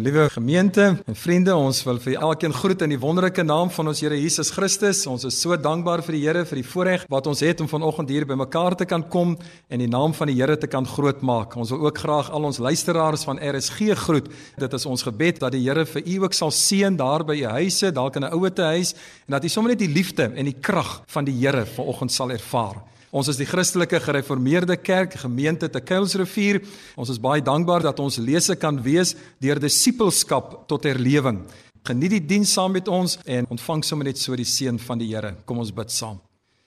Liewe gemeente en vriende, ons wil vir elkeen groet in die wonderlike naam van ons Here Jesus Christus. Ons is so dankbaar vir die Here vir die voorreg wat ons het om vanoggend hier bymekaar te kan kom en die naam van die Here te kan grootmaak. Ons wil ook graag al ons luisteraars van RSG groet. Dit is ons gebed dat die Here vir u ook sal seën daar by u huise, dalk in 'n ouete huis en dat u sommer net die liefde en die krag van die Here vanoggend sal ervaar. Ons is die Christelike Gereformeerde Kerk gemeente te Kuilsrivier. Ons is baie dankbaar dat ons lese kan wees deur disippelskap tot herlewing. Geniet die diens saam met ons en ontvang sommer net so die seën van die Here. Kom ons bid saam.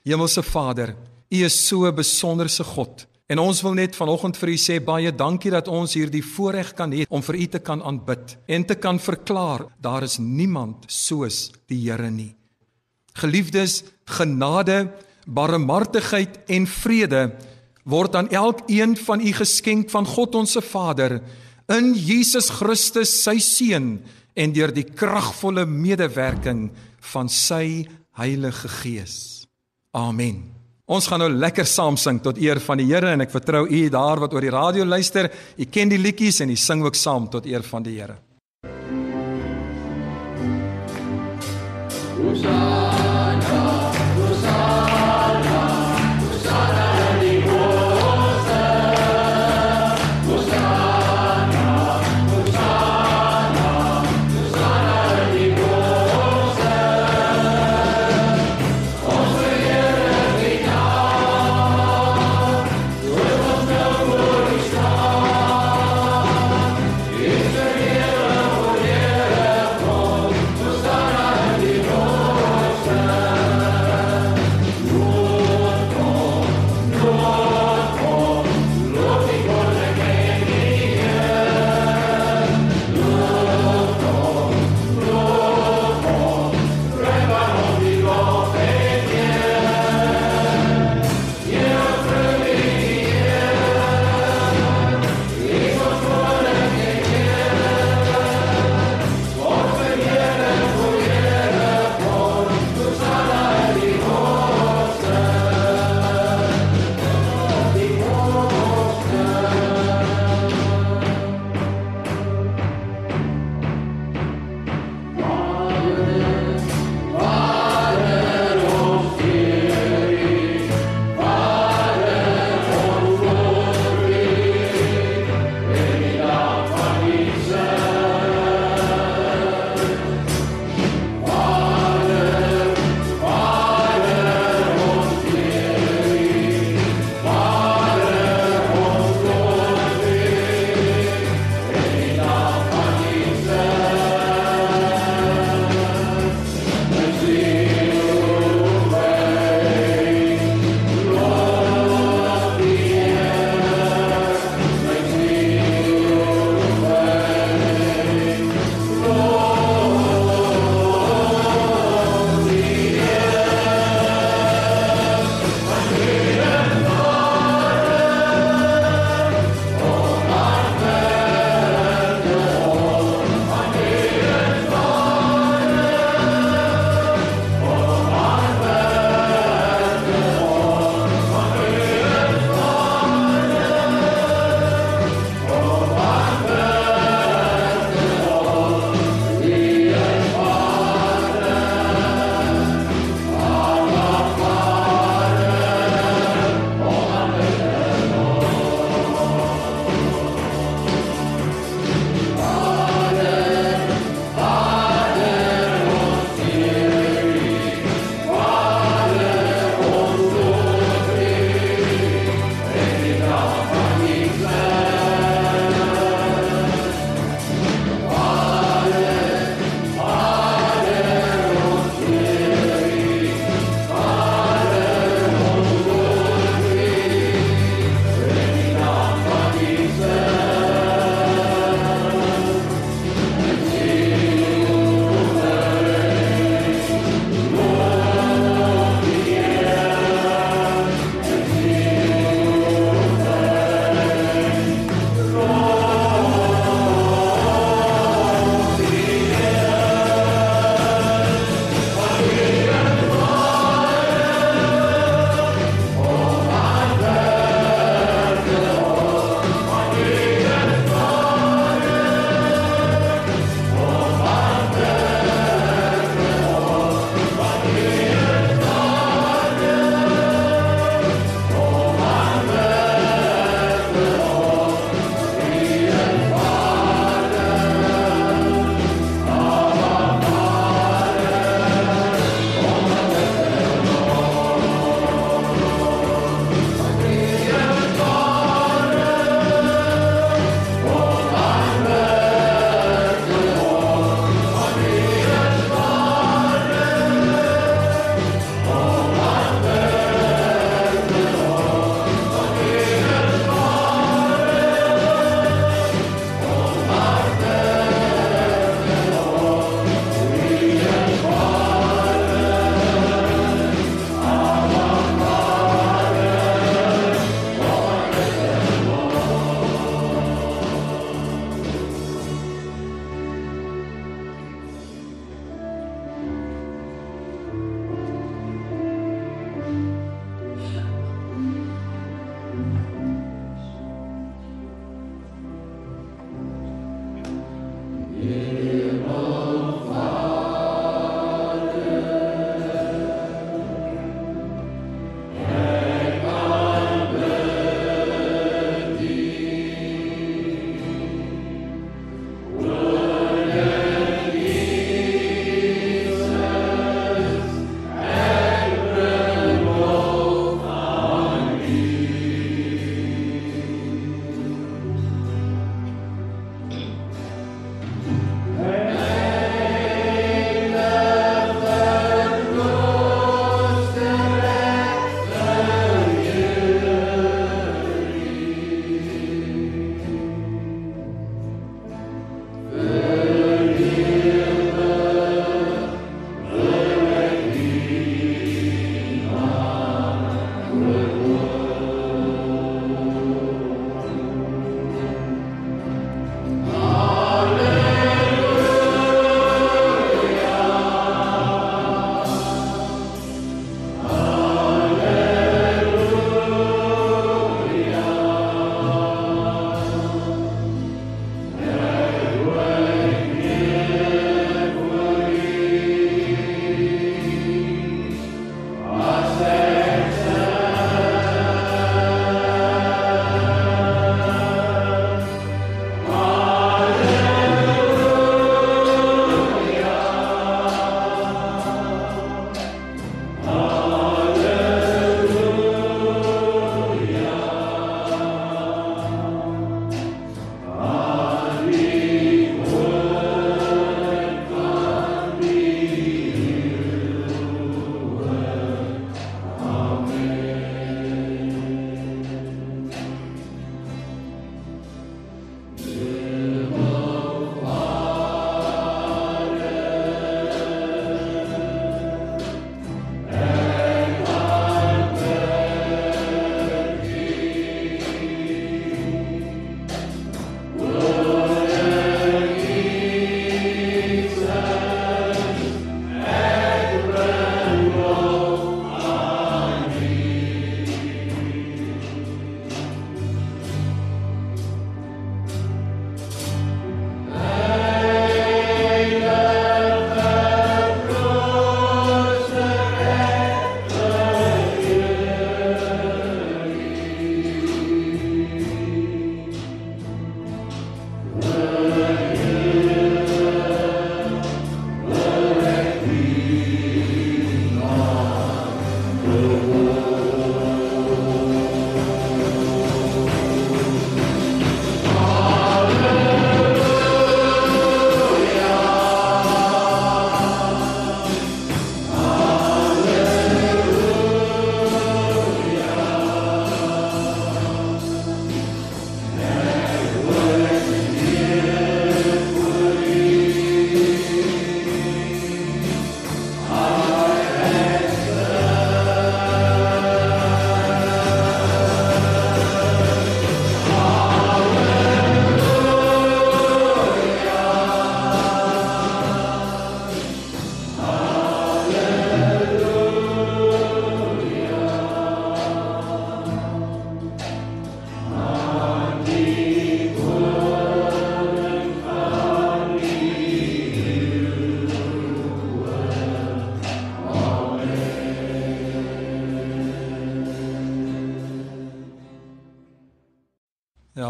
Hemelse Vader, U is so 'n besonderse God. En ons wil net vanoggend vir U sê baie dankie dat ons hierdie voorreg kan hê om vir U te kan aanbid en te kan verklaar daar is niemand soos die Here nie. Geliefdes, genade barmhartigheid en vrede word aan elkeen van u geskenk van God ons se Vader in Jesus Christus sy seun en deur die kragvolle medewerking van sy Heilige Gees. Amen. Ons gaan nou lekker saam sing tot eer van die Here en ek vertrou u daar wat oor die radio luister, u ken die liedjies en u sing ook saam tot eer van die Here. Hosanna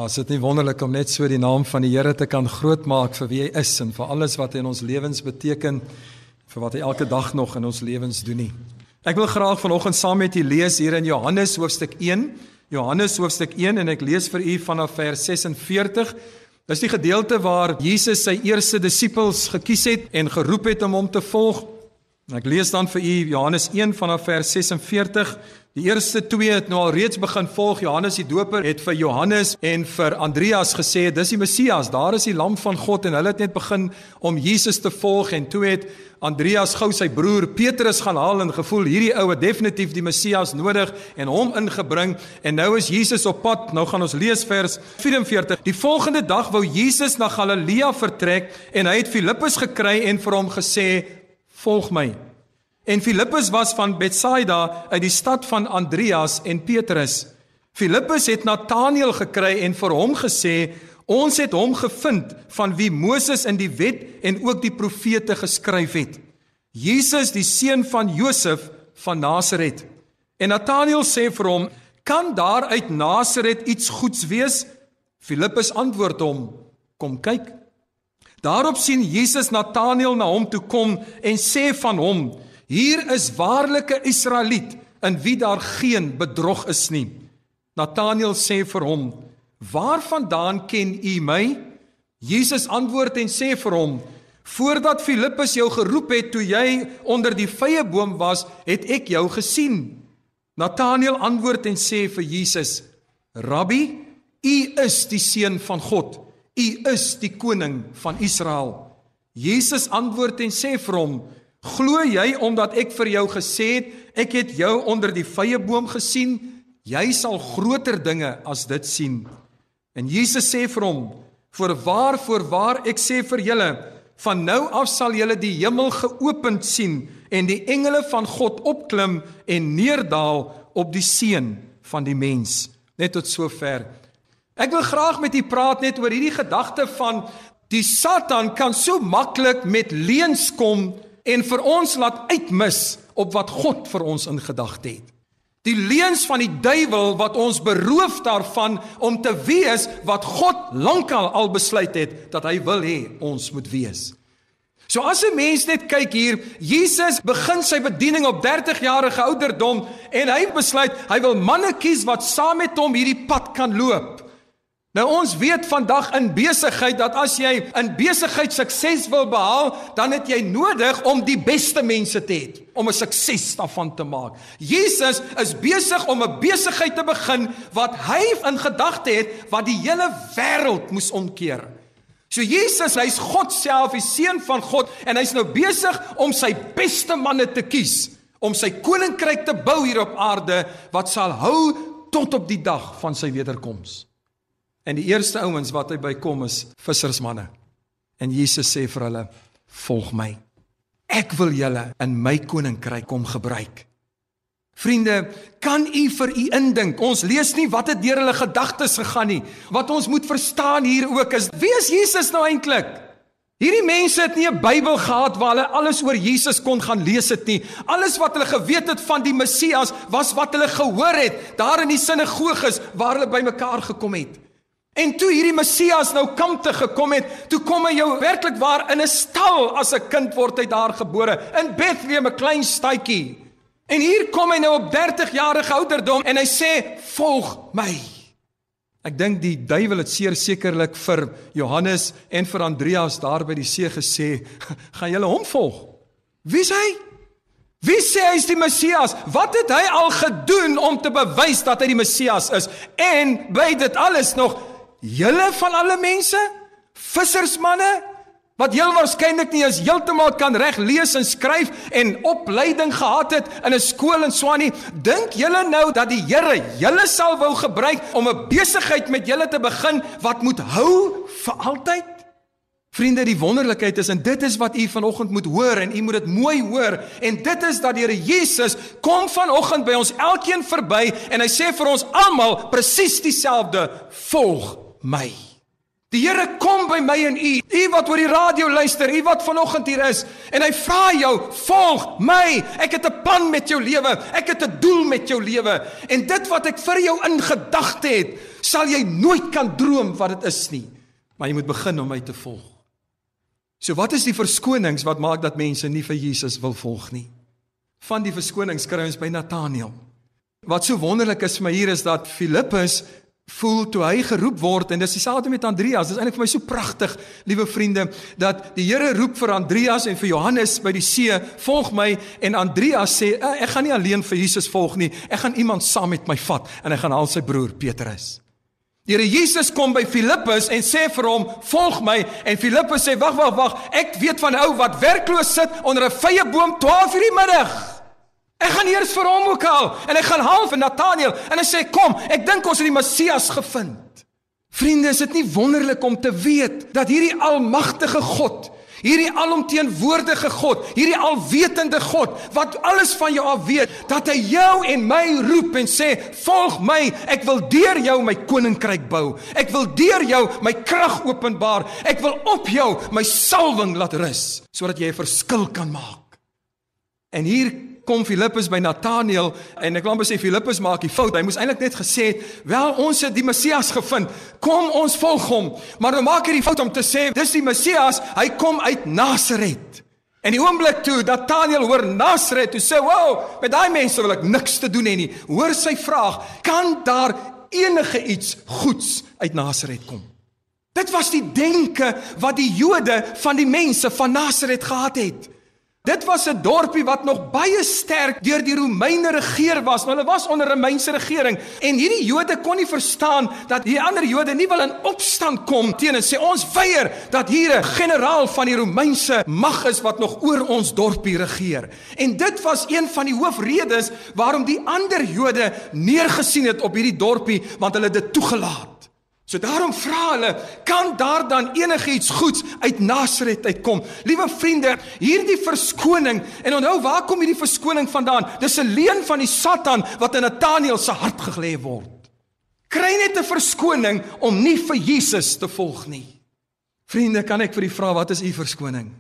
is dit nie wonderlik om net so die naam van die Here te kan grootmaak vir wie hy is en vir alles wat hy in ons lewens beteken, vir wat hy elke dag nog in ons lewens doen nie. Ek wil graag vanoggend saam met u lees hier in Johannes hoofstuk 1. Johannes hoofstuk 1 en ek lees vir u vanaf vers 46. Dis die gedeelte waar Jesus sy eerste disippels gekies het en geroep het om hom te volg. Ek lees dan vir u Johannes 1 vanaf vers 46 Die eerste twee het nou al reeds begin volg. Johannes die Doper het vir Johannes en vir Andreas gesê, "Dis die Messias, daar is die lam van God." En hulle het net begin om Jesus te volg en toe het Andreas gou sy broer Petrus gaan haal en gevoel hierdie ou het definitief die Messias nodig en hom ingebring en nou is Jesus op pad. Nou gaan ons lees vers 44. Die volgende dag wou Jesus na Galilea vertrek en hy het Filippus gekry en vir hom gesê, "Volg my." En Filippus was van Betsaida uit die stad van Andreas en Petrus. Filippus het Natanael gekry en vir hom gesê: "Ons het hom gevind van wie Moses in die wet en ook die profete geskryf het. Jesus, die seun van Josef van Nasaret." En Natanael sê vir hom: "Kan daar uit Nasaret iets goeds wees?" Filippus antwoord hom: "Kom kyk." Daarop sien Jesus Natanael na hom toe kom en sê van hom: Hier is waarlike Israeliet in wie daar geen bedrog is nie. Nathanael sê vir hom: "Waarvandaan ken u my?" Jesus antwoord en sê vir hom: "Voordat Filippus jou geroep het toe jy onder die vyeboom was, het ek jou gesien." Nathanael antwoord en sê vir Jesus: "Rabbi, u is die seun van God. U is die koning van Israel." Jesus antwoord en sê vir hom: Glo jy omdat ek vir jou gesê het, ek het jou onder die vrye boom gesien, jy sal groter dinge as dit sien. En Jesus sê vir hom: "Voorwaar, voorwaar, ek sê vir julle, van nou af sal julle die hemel geopend sien en die engele van God opklim en neerdal op die seun van die mens." Net tot sover. Ek wil graag met u praat net oor hierdie gedagte van die Satan kan so maklik met leuns kom en vir ons laat uitmis op wat God vir ons in gedagte het. Die leuns van die duiwel wat ons beroof daarvan om te wees wat God lankal al besluit het dat hy wil hê ons moet wees. So as 'n mens net kyk hier, Jesus begin sy bediening op 30 jarige ouderdom en hy besluit hy wil manne kies wat saam met hom hierdie pad kan loop. Nou ons weet vandag in besigheid dat as jy in besigheid sukses wil behaal, dan het jy nodig om die beste mense te hê om 'n sukses daarvan te maak. Jesus is besig om 'n besigheid te begin wat hy in gedagte het wat die hele wêreld moes omkeer. So Jesus, hy's God self, die seun van God en hy's nou besig om sy beste manne te kies om sy koninkryk te bou hier op aarde wat sal hou tot op die dag van sy wederkoms. En die eerste ouens wat hy bykom is vissersmanne. En Jesus sê vir hulle: "Volg my. Ek wil julle in my koninkryk kom gebruik." Vriende, kan u vir u indink? Ons lees nie wat het deur hulle gedagtes gegaan nie. Wat ons moet verstaan hier ook is: Wie is Jesus nou eintlik? Hierdie mense het nie 'n Bybel gehad waar hulle alles oor Jesus kon gaan lees het nie. Alles wat hulle geweet het van die Messias was wat hulle gehoor het daar in die sinagoges waar hulle bymekaar gekom het. En toe hierdie Messias nou kamp te gekom het, toe kom hy jou werklik waar in 'n stal as 'n kind word hy daar gebore in Bethlehem 'n klein stadjie. En hier kom hy nou op 30 jarige ouderdom en hy sê volg my. Ek dink die duiwel het seer sekerlik vir Johannes en vir Andreas daar by die see gesê, gaan julle hom volg? Wie is hy? Wie sê hy is die Messias? Wat het hy al gedoen om te bewys dat hy die Messias is? En by dit alles nog Julle van alle mense, vissersmanne wat heel waarskynlik nie eens heeltemal kan reg lees en skryf en opleiding gehad het in 'n skool in Swani, dink julle nou dat die Here julle sal wou gebruik om 'n besigheid met julle te begin wat moet hou vir altyd? Vriende, die wonderlikheid is en dit is wat u vanoggend moet hoor en u moet dit mooi hoor en dit is dat die Here Jesus kom vanoggend by ons elkeen verby en hy sê vir ons almal presies dieselfde: Volg my. Die Here kom by my en u, u wat oor die radio luister, u wat vanoggend hier is, en hy vra jou, "Volg my. Ek het 'n plan met jou lewe. Ek het 'n doel met jou lewe. En dit wat ek vir jou in gedagte het, sal jy nooit kan droom wat dit is nie. Maar jy moet begin om my te volg." So wat is die verskonings wat maak dat mense nie vir Jesus wil volg nie? Van die verskonings kry ons by Nathanael. Wat so wonderlik is vir my hier is dat Filippus voel toe hy geroep word en dis dieselfde met Andreas. Dis eintlik vir my so pragtig, liewe vriende, dat die Here roep vir Andreas en vir Johannes by die see, "Volg my." En Andreas sê, "Ek gaan nie alleen vir Jesus volg nie. Ek gaan iemand saam met my vat." En hy gaan al sy broer Petrus. Die Here Jesus kom by Filippus en sê vir hom, "Volg my." En Filippus sê, "Wag, wag, wag. Ek weet van 'n ou wat werkloos sit onder 'n vrye boom 12:00 die middag." Ek gaan eers vir hom ook haal en ek gaan haal vir Nathanael en hy sê kom, ek dink ons het die Messias gevind. Vriende, is dit nie wonderlik om te weet dat hierdie almagtige God, hierdie alomteenwoordige God, hierdie alwetende God wat alles van jou af weet, dat hy jou en my roep en sê, "Volg my, ek wil deur jou my koninkryk bou. Ek wil deur jou my krag openbaar. Ek wil op jou my salwing laat rus sodat jy 'n verskil kan maak." En hier kom Filippus by Nathanael en ek wil amper sê Filippus maak die fout. Hy moes eintlik net gesê het, "Wel, ons het die Messias gevind. Kom ons volg hom." Maar nou maak hy die fout om te sê, "Dis die Messias, hy kom uit Nasaret." En die oomblik toe Nathanael hoor Nasaret, toe sê, "Wow, met daai mense wil ek niks te doen hê nie." Hoor sy vraag, "Kan daar enige iets goeds uit Nasaret kom?" Dit was die denke wat die Jode van die mense van Nasaret gehad het. Dit was 'n dorpie wat nog baie sterk deur die Romeine regeer was. Nou, hulle was onder 'n Romeinse regering en hierdie Jode kon nie verstaan dat die ander Jode nie wil in opstand kom teen en sê ons weier dat hier 'n generaal van die Romeinse mag is wat nog oor ons dorpie regeer. En dit was een van die hoofredes waarom die ander Jode neergesien het op hierdie dorpie want hulle het dit toegelaat. So daarom vra hulle, kan daar dan enigiets goeds uit Nasaret uitkom? Liewe vriende, hierdie verskoning en onthou waar kom hierdie verskoning vandaan? Dis 'n leuen van die Satan wat in Nathanael se hart gelê word. Kry net 'n verskoning om nie vir Jesus te volg nie. Vriende, kan ek vir u vra wat is u verskoning?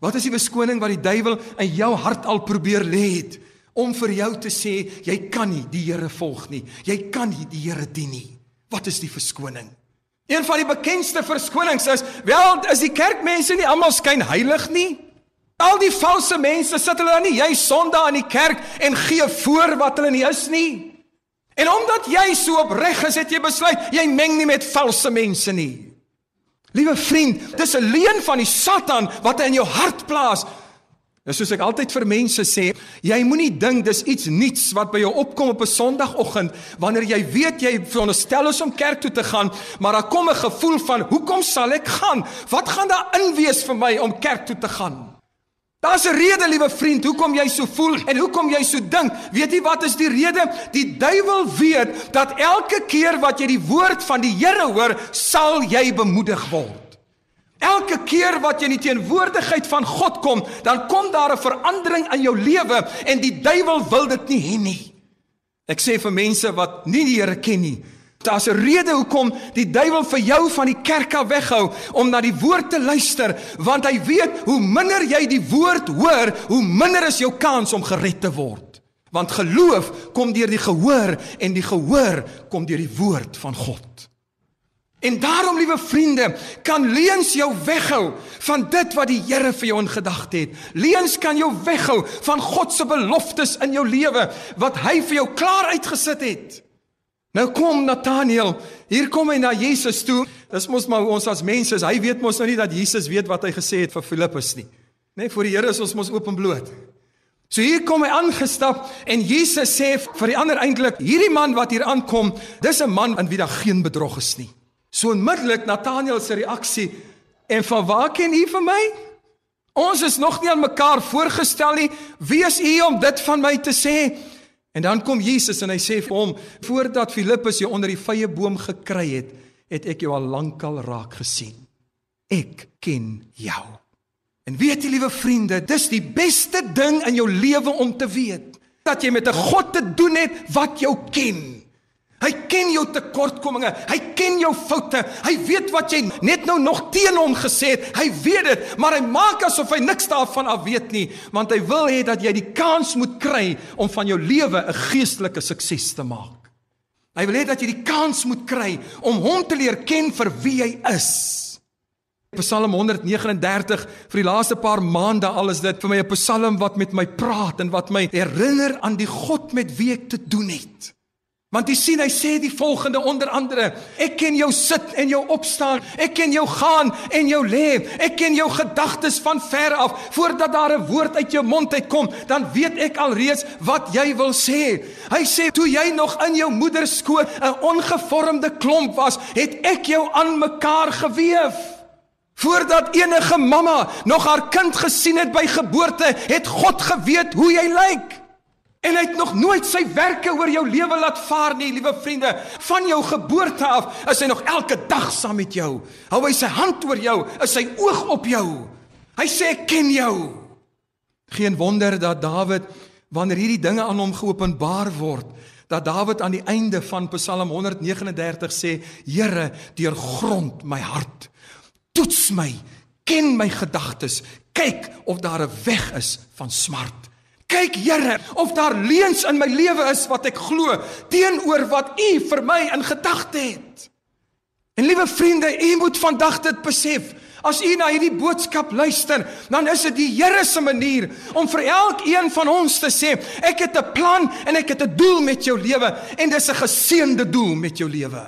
Wat is die verskoning wat die duiwel in jou hart al probeer lê het om vir jou te sê jy kan nie die Here volg nie. Jy kan nie die Here dien nie. Wat is die verskoning? Een van die bekendste verskonings is, wel, is die kerkmense nie almal skyn heilig nie? Al die valse mense sit hulle dan nie jy Sondag in die kerk en gee voor wat hulle nie is nie? En omdat jy so opreg is, het jy besluit jy meng nie met valse mense nie. Liewe vriend, dis 'n leuen van die Satan wat hy in jou hart plaas En soos ek altyd vir mense sê, jy moenie dink dis iets nuuts wat by jou opkom op 'n Sondagoggend wanneer jy weet jy veronderstel is om kerk toe te gaan, maar daar kom 'n gevoel van hoekom sal ek gaan? Wat gaan daar inwees vir my om kerk toe te gaan? Daar's 'n rede, liewe vriend, hoekom jy so voel en hoekom jy so dink. Weet jy wat is die rede? Die duiwel weet dat elke keer wat jy die woord van die Here hoor, sal jy bemoedig word. Elke keer wat jy in die teenwoordigheid van God kom, dan kom daar 'n verandering in jou lewe en die duiwel wil dit nie hê nie. Ek sê vir mense wat nie die Here ken nie, daar's 'n rede hoekom die duiwel vir jou van die kerk af weghou om na die woord te luister, want hy weet hoe minder jy die woord hoor, hoe minder is jou kans om gered te word. Want geloof kom deur die gehoor en die gehoor kom deur die woord van God. En daarom, liewe vriende, kan leuns jou weghou van dit wat die Here vir jou in gedagte het. Leuns kan jou weghou van God se beloftes in jou lewe wat hy vir jou klaar uitgesit het. Nou kom Nathanael, hier kom hy na Jesus toe. Dis mos maar ons as mense, hy weet mos nou nie dat Jesus weet wat hy gesê het vir Filippus nie. Net voor die Here is ons mos openbloot. So hier kom hy aangestap en Jesus sê vir die ander eintlik, hierdie man wat hier aankom, dis 'n man in wie daar geen bedrog is nie. So onmiddellik Nathanael se reaksie en van waar ken u vir my? Ons is nog nie aan mekaar voorgestel nie. Wie is u om dit van my te sê? En dan kom Jesus en hy sê vir hom: "Voordat Filippus jou onder die vrye boom gekry het, het ek jou al lankal raak gesien. Ek ken jou." En weet jy, liewe vriende, dis die beste ding in jou lewe om te weet dat jy met 'n God te doen het wat jou ken Hy ken jou tekortkominge, hy ken jou foute. Hy weet wat jy net nou nog teen hom gesê het. Hy weet dit, maar hy maak asof hy niks daarvan af weet nie, want hy wil hê dat jy die kans moet kry om van jou lewe 'n geestelike sukses te maak. Hy wil hê dat jy die kans moet kry om hom te leer ken vir wie hy is. Psalm 139 vir die laaste paar maande al is dit vir my 'n psalm wat met my praat en wat my herinner aan die God met wie ek te doen het. Want jy sien hy sê die volgende onder andere ek ken jou sit en jou opstaan ek ken jou gaan en jou lê ek ken jou gedagtes van ver af voordat daar 'n woord uit jou mond uitkom dan weet ek alreeds wat jy wil sê hy sê toe jy nog in jou moeder skoot 'n ongevormde klomp was het ek jou aan mekaar gewewe Voordat enige mamma nog haar kind gesien het by geboorte, het God geweet hoe jy lyk. En hy het nog nooit sy werke oor jou lewe laat vaar nie, liewe vriende. Van jou geboorte af is hy nog elke dag saam met jou. Hou hy sy hand oor jou, is sy oog op jou. Hy sê ek ken jou. Geen wonder dat Dawid wanneer hierdie dinge aan hom geopenbaar word, dat Dawid aan die einde van Psalm 139 sê: Here, deurgrond my hart Toets my, ken my gedagtes, kyk of daar 'n weg is van smart. Kyk Here, of daar leuns in my lewe is wat ek glo teenoor wat U vir my in gedagte het. En liewe vriende, u moet vandag dit besef. As u na hierdie boodskap luister, dan is dit die Here se manier om vir elkeen van ons te sê, ek het 'n plan en ek het 'n doel met jou lewe en dis 'n geseënde doel met jou lewe.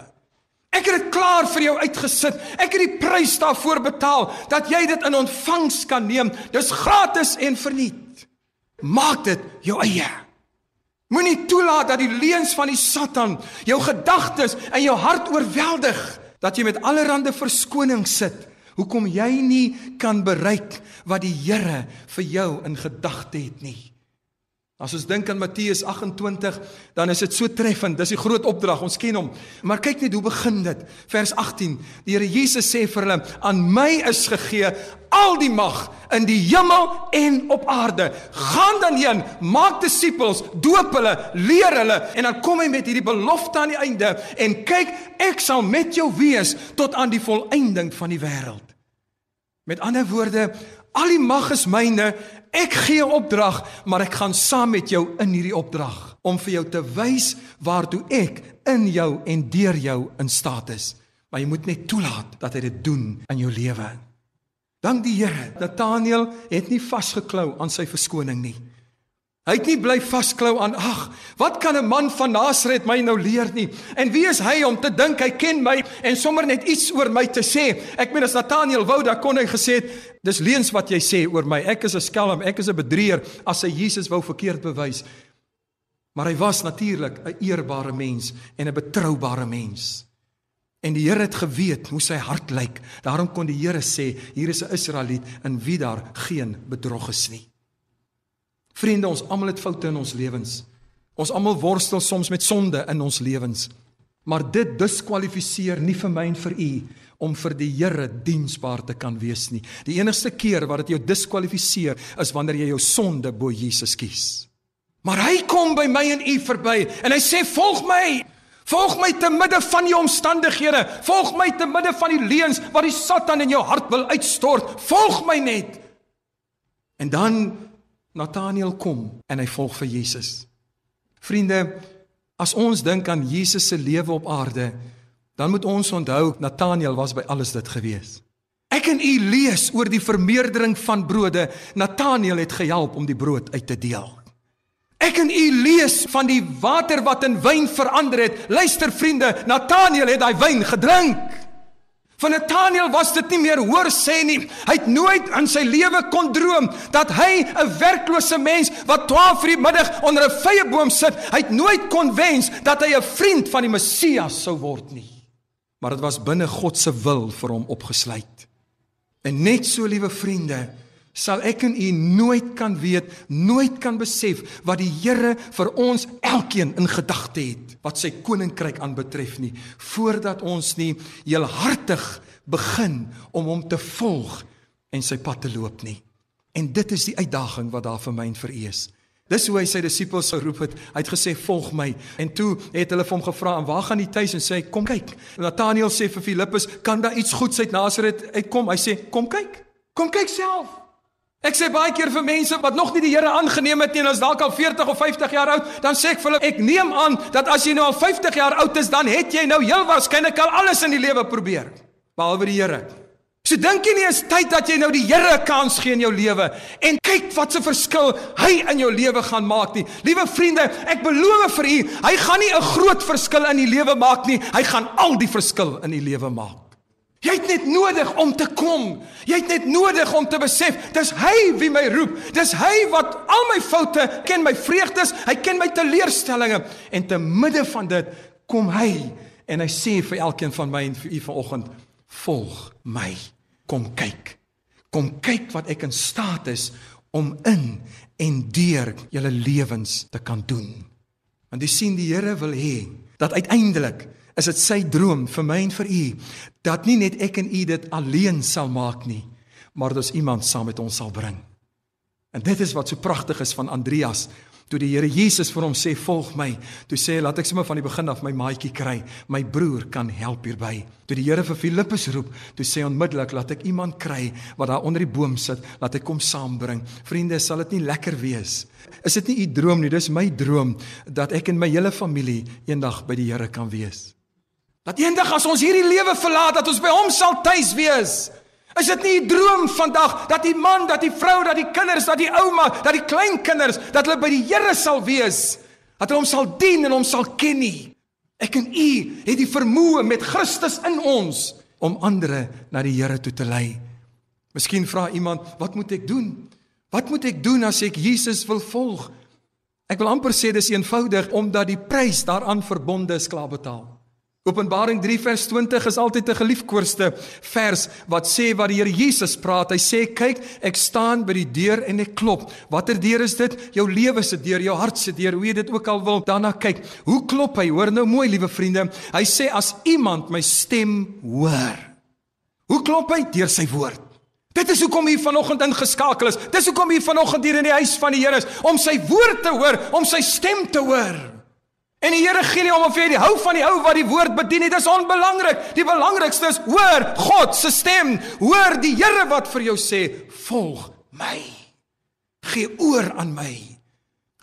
Ek het dit klaar vir jou uitgesit. Ek het die prys daarvoor betaal dat jy dit in ontvangs kan neem. Dis gratis en verniet. Maak dit jou eie. Moenie toelaat dat die leuns van die Satan jou gedagtes en jou hart oorweldig dat jy met allerlei verskoning sit. Hoekom jy nie kan bereik wat die Here vir jou in gedagte het nie. As ons dink aan Matteus 28, dan is dit so treffend. Dis die groot opdrag. Ons ken hom. Maar kyk net hoe begin dit. Vers 18. Die Here Jesus sê vir hulle: "Aan my is gegee al die mag in die hemel en op aarde. Gaan dan heen, maak disippels, doop hulle, leer hulle en dan kom hy met hierdie belofte aan die einde en kyk, ek sal met jou wees tot aan die volëinding van die wêreld." Met ander woorde, al die mag is myne Ek gee 'n opdrag, maar ek gaan saam met jou in hierdie opdrag om vir jou te wys waartoe ek in jou en deur jou in staat is. Maar jy moet net toelaat dat hy dit doen in jou lewe. Dank die Here. Nathaniel het nie vasgeklou aan sy verskoning nie. Hy het nie bly vasklou aan ag, wat kan 'n man van Nasaret my nou leer nie? En wie is hy om te dink hy ken my en sommer net iets oor my te sê? Ek meen as Nathaniel wou, dan kon hy gesê het, dis leuns wat jy sê oor my. Ek is 'n skelm, ek is 'n bedrieger as hy Jesus wou verkeerd bewys. Maar hy was natuurlik 'n eerbare mens en 'n betroubare mens. En die Here het geweet hoe sy hart lyk. Daarom kon die Here sê, hier is 'n Israeliet in wie daar geen bedrog is nie. Vriende, ons almal het foute in ons lewens. Ons almal worstel soms met sonde in ons lewens. Maar dit diskwalifiseer nie vir my en vir u om vir die Here diensbaar te kan wees nie. Die enigste keer wat dit jou diskwalifiseer is wanneer jy jou sonde bo Jesus kies. Maar hy kom by my en u verby en hy sê volg my. Volg my te midde van die omstandighede. Volg my te midde van die leuns wat die Satan in jou hart wil uitstort. Volg my net. En dan Nathaniel kom en hy volg vir Jesus. Vriende, as ons dink aan Jesus se lewe op aarde, dan moet ons onthou Nathaniel was by alles dit gewees. Ek en u lees oor die vermeerdering van brode. Nathaniel het gehelp om die brood uit te deel. Ek en u lees van die water wat in wyn verander het. Luister vriende, Nathaniel het daai wyn gedrink. Van Nathaniel was dit nie meer hoor sê nie. Hy het nooit in sy lewe kon droom dat hy 'n werklose mens wat 12 vir die middag onder 'n vrye boom sit, hy het nooit kon wens dat hy 'n vriend van die Messias sou word nie. Maar dit was binne God se wil vir hom opgesluit. En net so liewe vriende, sal ek en u nooit kan weet, nooit kan besef wat die Here vir ons elkeen in gedagte het wat sy koninkryk aanbetref nie voordat ons nie heelhartig begin om hom te volg en sy pad te loop nie. En dit is die uitdaging wat daar vir my en vir u is. Dis hoe hy sy disippels geroep het. Hy het gesê volg my. En toe het hulle vir hom gevra, "En waar gaan jy tuis?" En sê hy, "Kom kyk." En Nathanael sê vir Filippus, "Kan daar iets goeds uit Nasaret uitkom?" Hy sê, "Kom kyk. Kom kyk self." Ek sê baie keer vir mense wat nog nie die Here aangeneem het nie en is dalk al 40 of 50 jaar oud, dan sê ek vir hulle, ek neem aan dat as jy nou al 50 jaar oud is, dan het jy nou heel waarskynlik al alles in die lewe probeer, behalwe die Here. So dink jy nie is tyd dat jy nou die Here 'n kans gee in jou lewe en kyk wat 'n verskil hy in jou lewe gaan maak nie. Liewe vriende, ek beloof vir u, hy gaan nie 'n groot verskil in die lewe maak nie, hy gaan al die verskil in die lewe maak. Jy het net nodig om te kom. Jy het net nodig om te besef, dis hy wie my roep. Dis hy wat al my foute ken, my vreugdes, hy ken my teleurstellings en te midde van dit kom hy en hy sê vir elkeen van my en vir u vanoggend, volg my. Kom kyk. Kom kyk wat ek in staat is om in en deur julle lewens te kan doen. Want jy sien die Here wil hê dat uiteindelik is dit sy droom vir my en vir u dat nie net ek en u dit alleen sal maak nie, maar dat ons iemand saam met ons sal bring. En dit is wat so pragtig is van Andreas Toe die Here Jesus vir hom sê volg my, toe sê hy laat ek sommer van die begin af my maatjie kry. My broer kan help hierby. Toe die Here vir Filippus roep, toe sê onmiddellik laat ek iemand kry wat daar onder die boom sit, laat ek kom saambring. Vriende, sal dit nie lekker wees? Is dit nie u droom nie? Dis my droom dat ek en my hele familie eendag by die Here kan wees. Dat eendag as ons hierdie lewe verlaat, dat ons by hom sal tuis wees. Is dit nie 'n droom vandag dat die man, dat die vrou, dat die kinders, dat die ouma, dat die kleinkinders, dat hulle by die Here sal wees, dat hulle hom sal dien en hom sal ken nie? Ek en u het die vermoë met Christus in ons om ander na die Here toe te lei. Miskien vra iemand, wat moet ek doen? Wat moet ek doen as ek Jesus wil volg? Ek wil amper sê dis eenvoudig omdat die prys daaraan verbonde is klaar betaal. Openbaring 3 vers 20 is altyd 'n geliefkoeste vers wat sê wat die Here Jesus praat. Hy sê kyk, ek staan by die deur en ek klop. Watter deur is dit? Jou lewe se deur, jou hart se deur, hoe jy dit ook al wil. Daarna kyk. Hoe klop hy? Hoor nou mooi, liewe vriende. Hy sê as iemand my stem hoor. Hoe klop hy? Deur sy woord. Dit is hoekom hier vanoggend ingeskakel is. Dis hoekom hier vanoggend hier in die huis van die Here is om sy woord te hoor, om sy stem te hoor. En die Here gee nie om of jy hou van die ou wat die woord bedien nie. Dis onbelangrik. Die belangrikste is hoor God se stem. Hoor die Here wat vir jou sê, "Volg my." Gee oor aan my.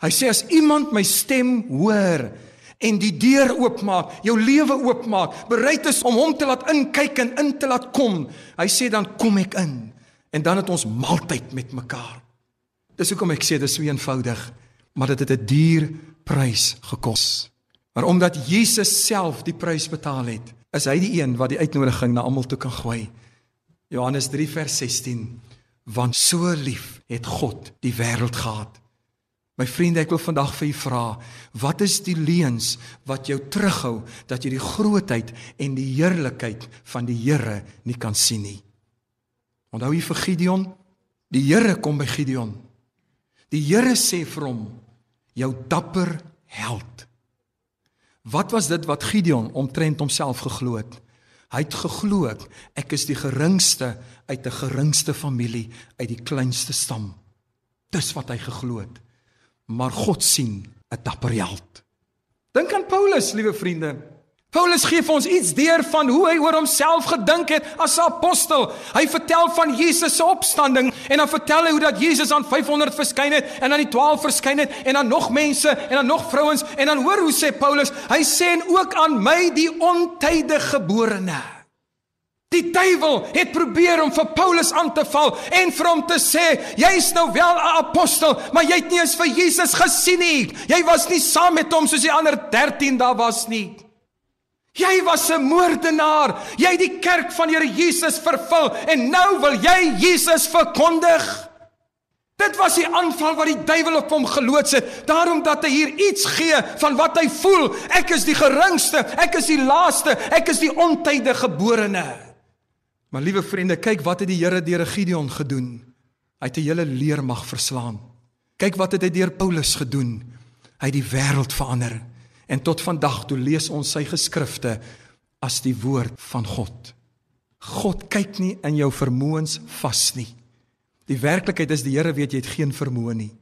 Hy sê as iemand my stem hoor en die deur oopmaak, jou lewe oopmaak, bereid is om hom te laat inkyk en in te laat kom, hy sê dan kom ek in en dan het ons maaltyd met mekaar. Dis hoekom ek sê dis so eenvoudig, maar dit het 'n duur prys gekos. Maar omdat Jesus self die prys betaal het, is hy die een wat die uitnodiging na almal toe kan gooi. Johannes 3 vers 16 want so lief het God die wêreld gehad. My vriende, ek wil vandag vir u vra, wat is die leuns wat jou terughou dat jy die grootheid en die heerlikheid van die Here nie kan sien nie? Onthou jy vir Gideon? Die Here kom by Gideon. Die Here sê vir hom: jou dapper held. Wat was dit wat Gideon omtrent homself geglo het? Hy het geglo ek is die geringste uit 'n geringste familie, uit die kleinste stam. Dis wat hy geglo het. Maar God sien 'n dapper held. Dink aan Paulus, liewe vriende. Paulus gee vir ons iets deur van hoe hy oor homself gedink het as 'n apostel. Hy vertel van Jesus se opstanding en dan vertel hy hoe dat Jesus aan 500 verskyn het en aan die 12 verskyn het en aan nog mense en aan nog vrouens en dan hoor hoe sê Paulus, hy sê en ook aan my die ontydige geborene. Die duiwel het probeer om vir Paulus aan te val en vir hom te sê, jy's nou wel 'n apostel, maar jy het nie eens vir Jesus gesien nie. Jy was nie saam met hom soos die ander 13 daar was nie. Jy was 'n moordenaar. Jy het die kerk van Here Jesus vervul en nou wil jy Jesus verkondig. Dit was die aanval wat die duiwel op hom geloods het, daarom dat hy hier iets gee van wat hy voel. Ek is die geringste, ek is die laaste, ek is die ontydige geborene. Maar liewe vriende, kyk wat het die Here deur Gideon gedoen. Hy het 'n hele leermag verslaan. Kyk wat het hy deur Paulus gedoen. Hy het die wêreld verander. En tot vandag toe lees ons sy geskrifte as die woord van God. God kyk nie in jou vermoëns vas nie. Die werklikheid is die Here weet jy het geen vermoë nie.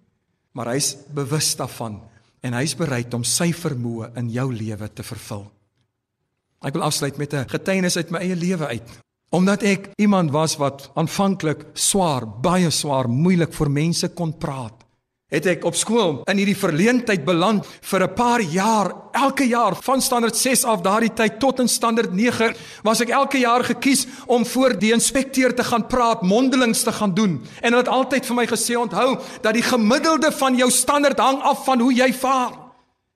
maar hy's bewus daarvan en hy's bereid om sy vermoë in jou lewe te vervul. Ek wil afsluit met 'n getuienis uit my eie lewe uit. Omdat ek iemand was wat aanvanklik swaar, baie swaar, moeilik vir mense kon praat het ek op skool in hierdie verleentheid beland vir 'n paar jaar. Elke jaar van standaard 6 af daardie tyd tot in standaard 9 was ek elke jaar gekies om voor die inspekteur te gaan praat, mondelings te gaan doen. En hulle het altyd vir my gesê onthou dat die gemiddelde van jou standaard hang af van hoe jy vaar.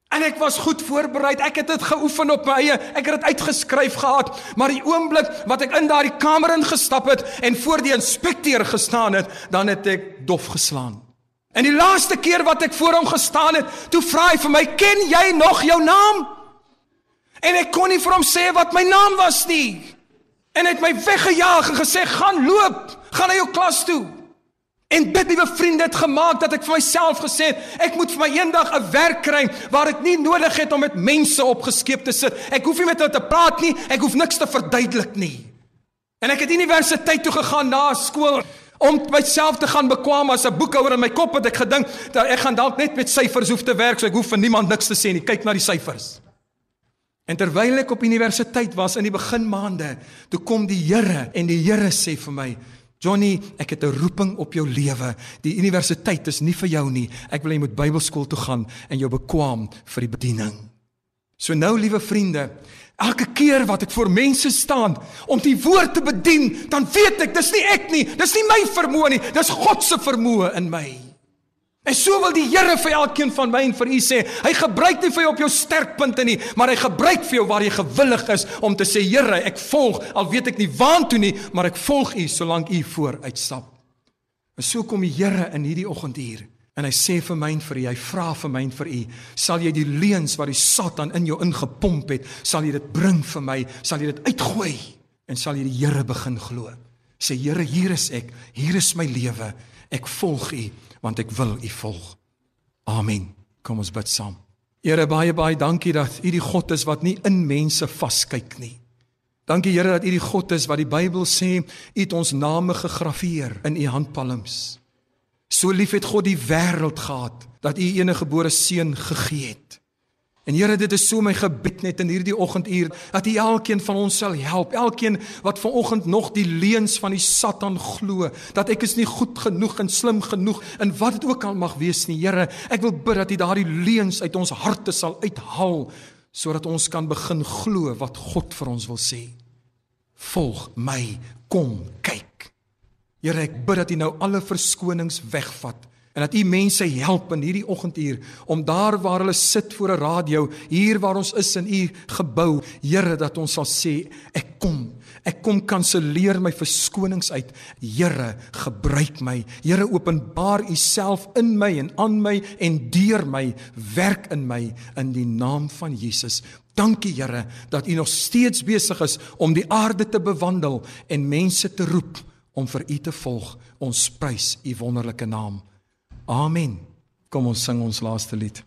En ek was goed voorberei. Ek het dit geoefen op my eie. Ek het dit uitgeskryf gehad, maar die oomblik wat ek in daardie kamer ingestap het en voor die inspekteur gestaan het, dan het ek dof geslaan. En die laaste keer wat ek voor hom gestaan het, toe vra hy vir my, "Ken jy nog jou naam?" En ek kon nie vir hom sê wat my naam was nie. En hy het my weggejaag en gesê, "Gaan loop, gaan na jou klas toe." En dit nuwe vriende het gemaak dat ek vir myself gesê het, ek moet vir my eendag 'n werk kry waar ek nie nodig het om met mense opgeskeep te sit. Ek hoef nie met hulle te praat nie, ek hoef niks te verduidelik nie. En ek het universiteit toe gegaan na skool om myself te gaan bekwam as 'n boekhouer in my kop het ek gedink dat ek gaan dalk net met syfers hoef te werk so ek hoef vir niemand niks te sê nie. Kyk na die syfers. En terwyl ek op universiteit was in die beginmaande toe kom die Here en die Here sê vir my Johnny ek het 'n roeping op jou lewe. Die universiteit is nie vir jou nie. Ek wil jy moet Bybelskool toe gaan en jou bekwam vir die bediening so nou liewe vriende Elke keer wat ek voor mense staan om die woord te bedien, dan weet ek dis nie ek nie, dis nie my vermoë nie, dis God se vermoë in my. En so wil die Here vir elkeen van my en vir u sê, hy gebruik nie vir jou op jou sterkpunte nie, maar hy gebruik vir jou waar jy gewillig is om te sê Here, ek volg al weet ek nie waantoe nie, maar ek volg u solank u vooruitstap. En so kom die Here in hierdie oggend hier En hy sê vir my en vir u, hy vra vir my en vir u, sal jy die leuns wat die Satan in jou ingepomp het, sal jy dit bring vir my, sal jy dit uitgooi en sal jy die Here begin glo. Sê Here, hier is ek, hier is my lewe. Ek volg u want ek wil u volg. Amen. Kom ons bid saam. Here, baie baie dankie dat u die God is wat nie in mense vaskyk nie. Dankie Here dat u die God is wat die Bybel sê, u het ons name gegraveer in u handpalms. So lief het God die wêreld gehad dat U enige gebore seun gegee het. En Here, dit is so my gebed net in hierdie oggenduur dat U elkeen van ons sal help. Elkeen wat vanoggend nog die leuns van die Satan glo, dat ek is nie goed genoeg en slim genoeg en wat dit ook al mag wees nie. Here, ek wil bid dat U daardie leuns uit ons harte sal uithaal sodat ons kan begin glo wat God vir ons wil sê. Volg my, kom kyk. Here, ek bid dat U nou alle verskonings wegvat en dat U mense help in hierdie oggenduur om daar waar hulle sit voor 'n radio, hier waar ons is in U gebou, Here, dat ons sal sê, ek kom. Ek kom kanselleer my verskonings uit. Here, gebruik my. Here, openbaar U self in my en aan my en deur my, werk in my in die naam van Jesus. Dankie Here dat U nog steeds besig is om die aarde te bewandel en mense te roep om vir u te volg. Ons prys u wonderlike naam. Amen. Kom ons sing ons laaste lied.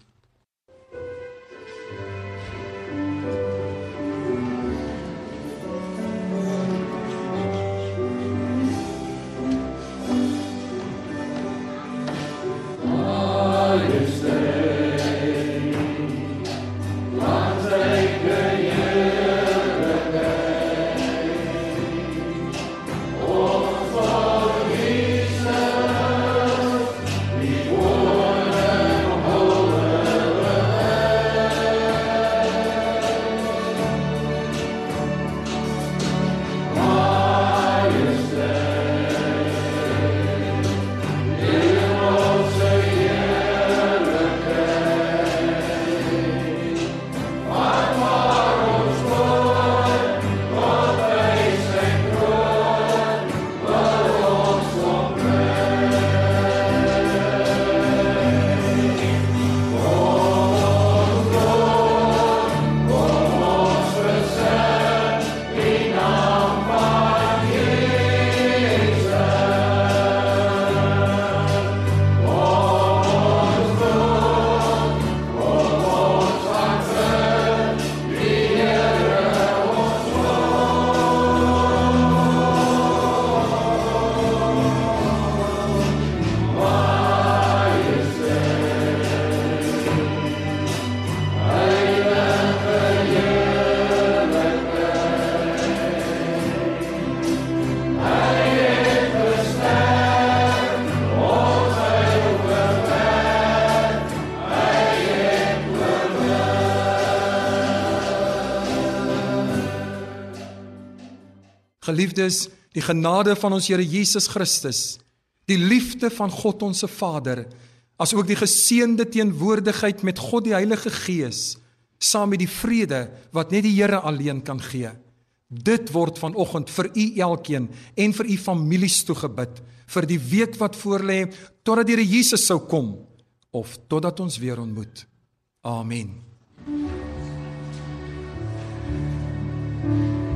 Geliefdes, die genade van ons Here Jesus Christus, die liefde van God ons se Vader, asook die geseënde teenwoordigheid met God die Heilige Gees, saam met die vrede wat net die Here alleen kan gee. Dit word vanoggend vir u elkeen en vir u families toegebid vir die week wat voorlê totdat die Here Jesus sou kom of totdat ons weer ontmoet. Amen. thank you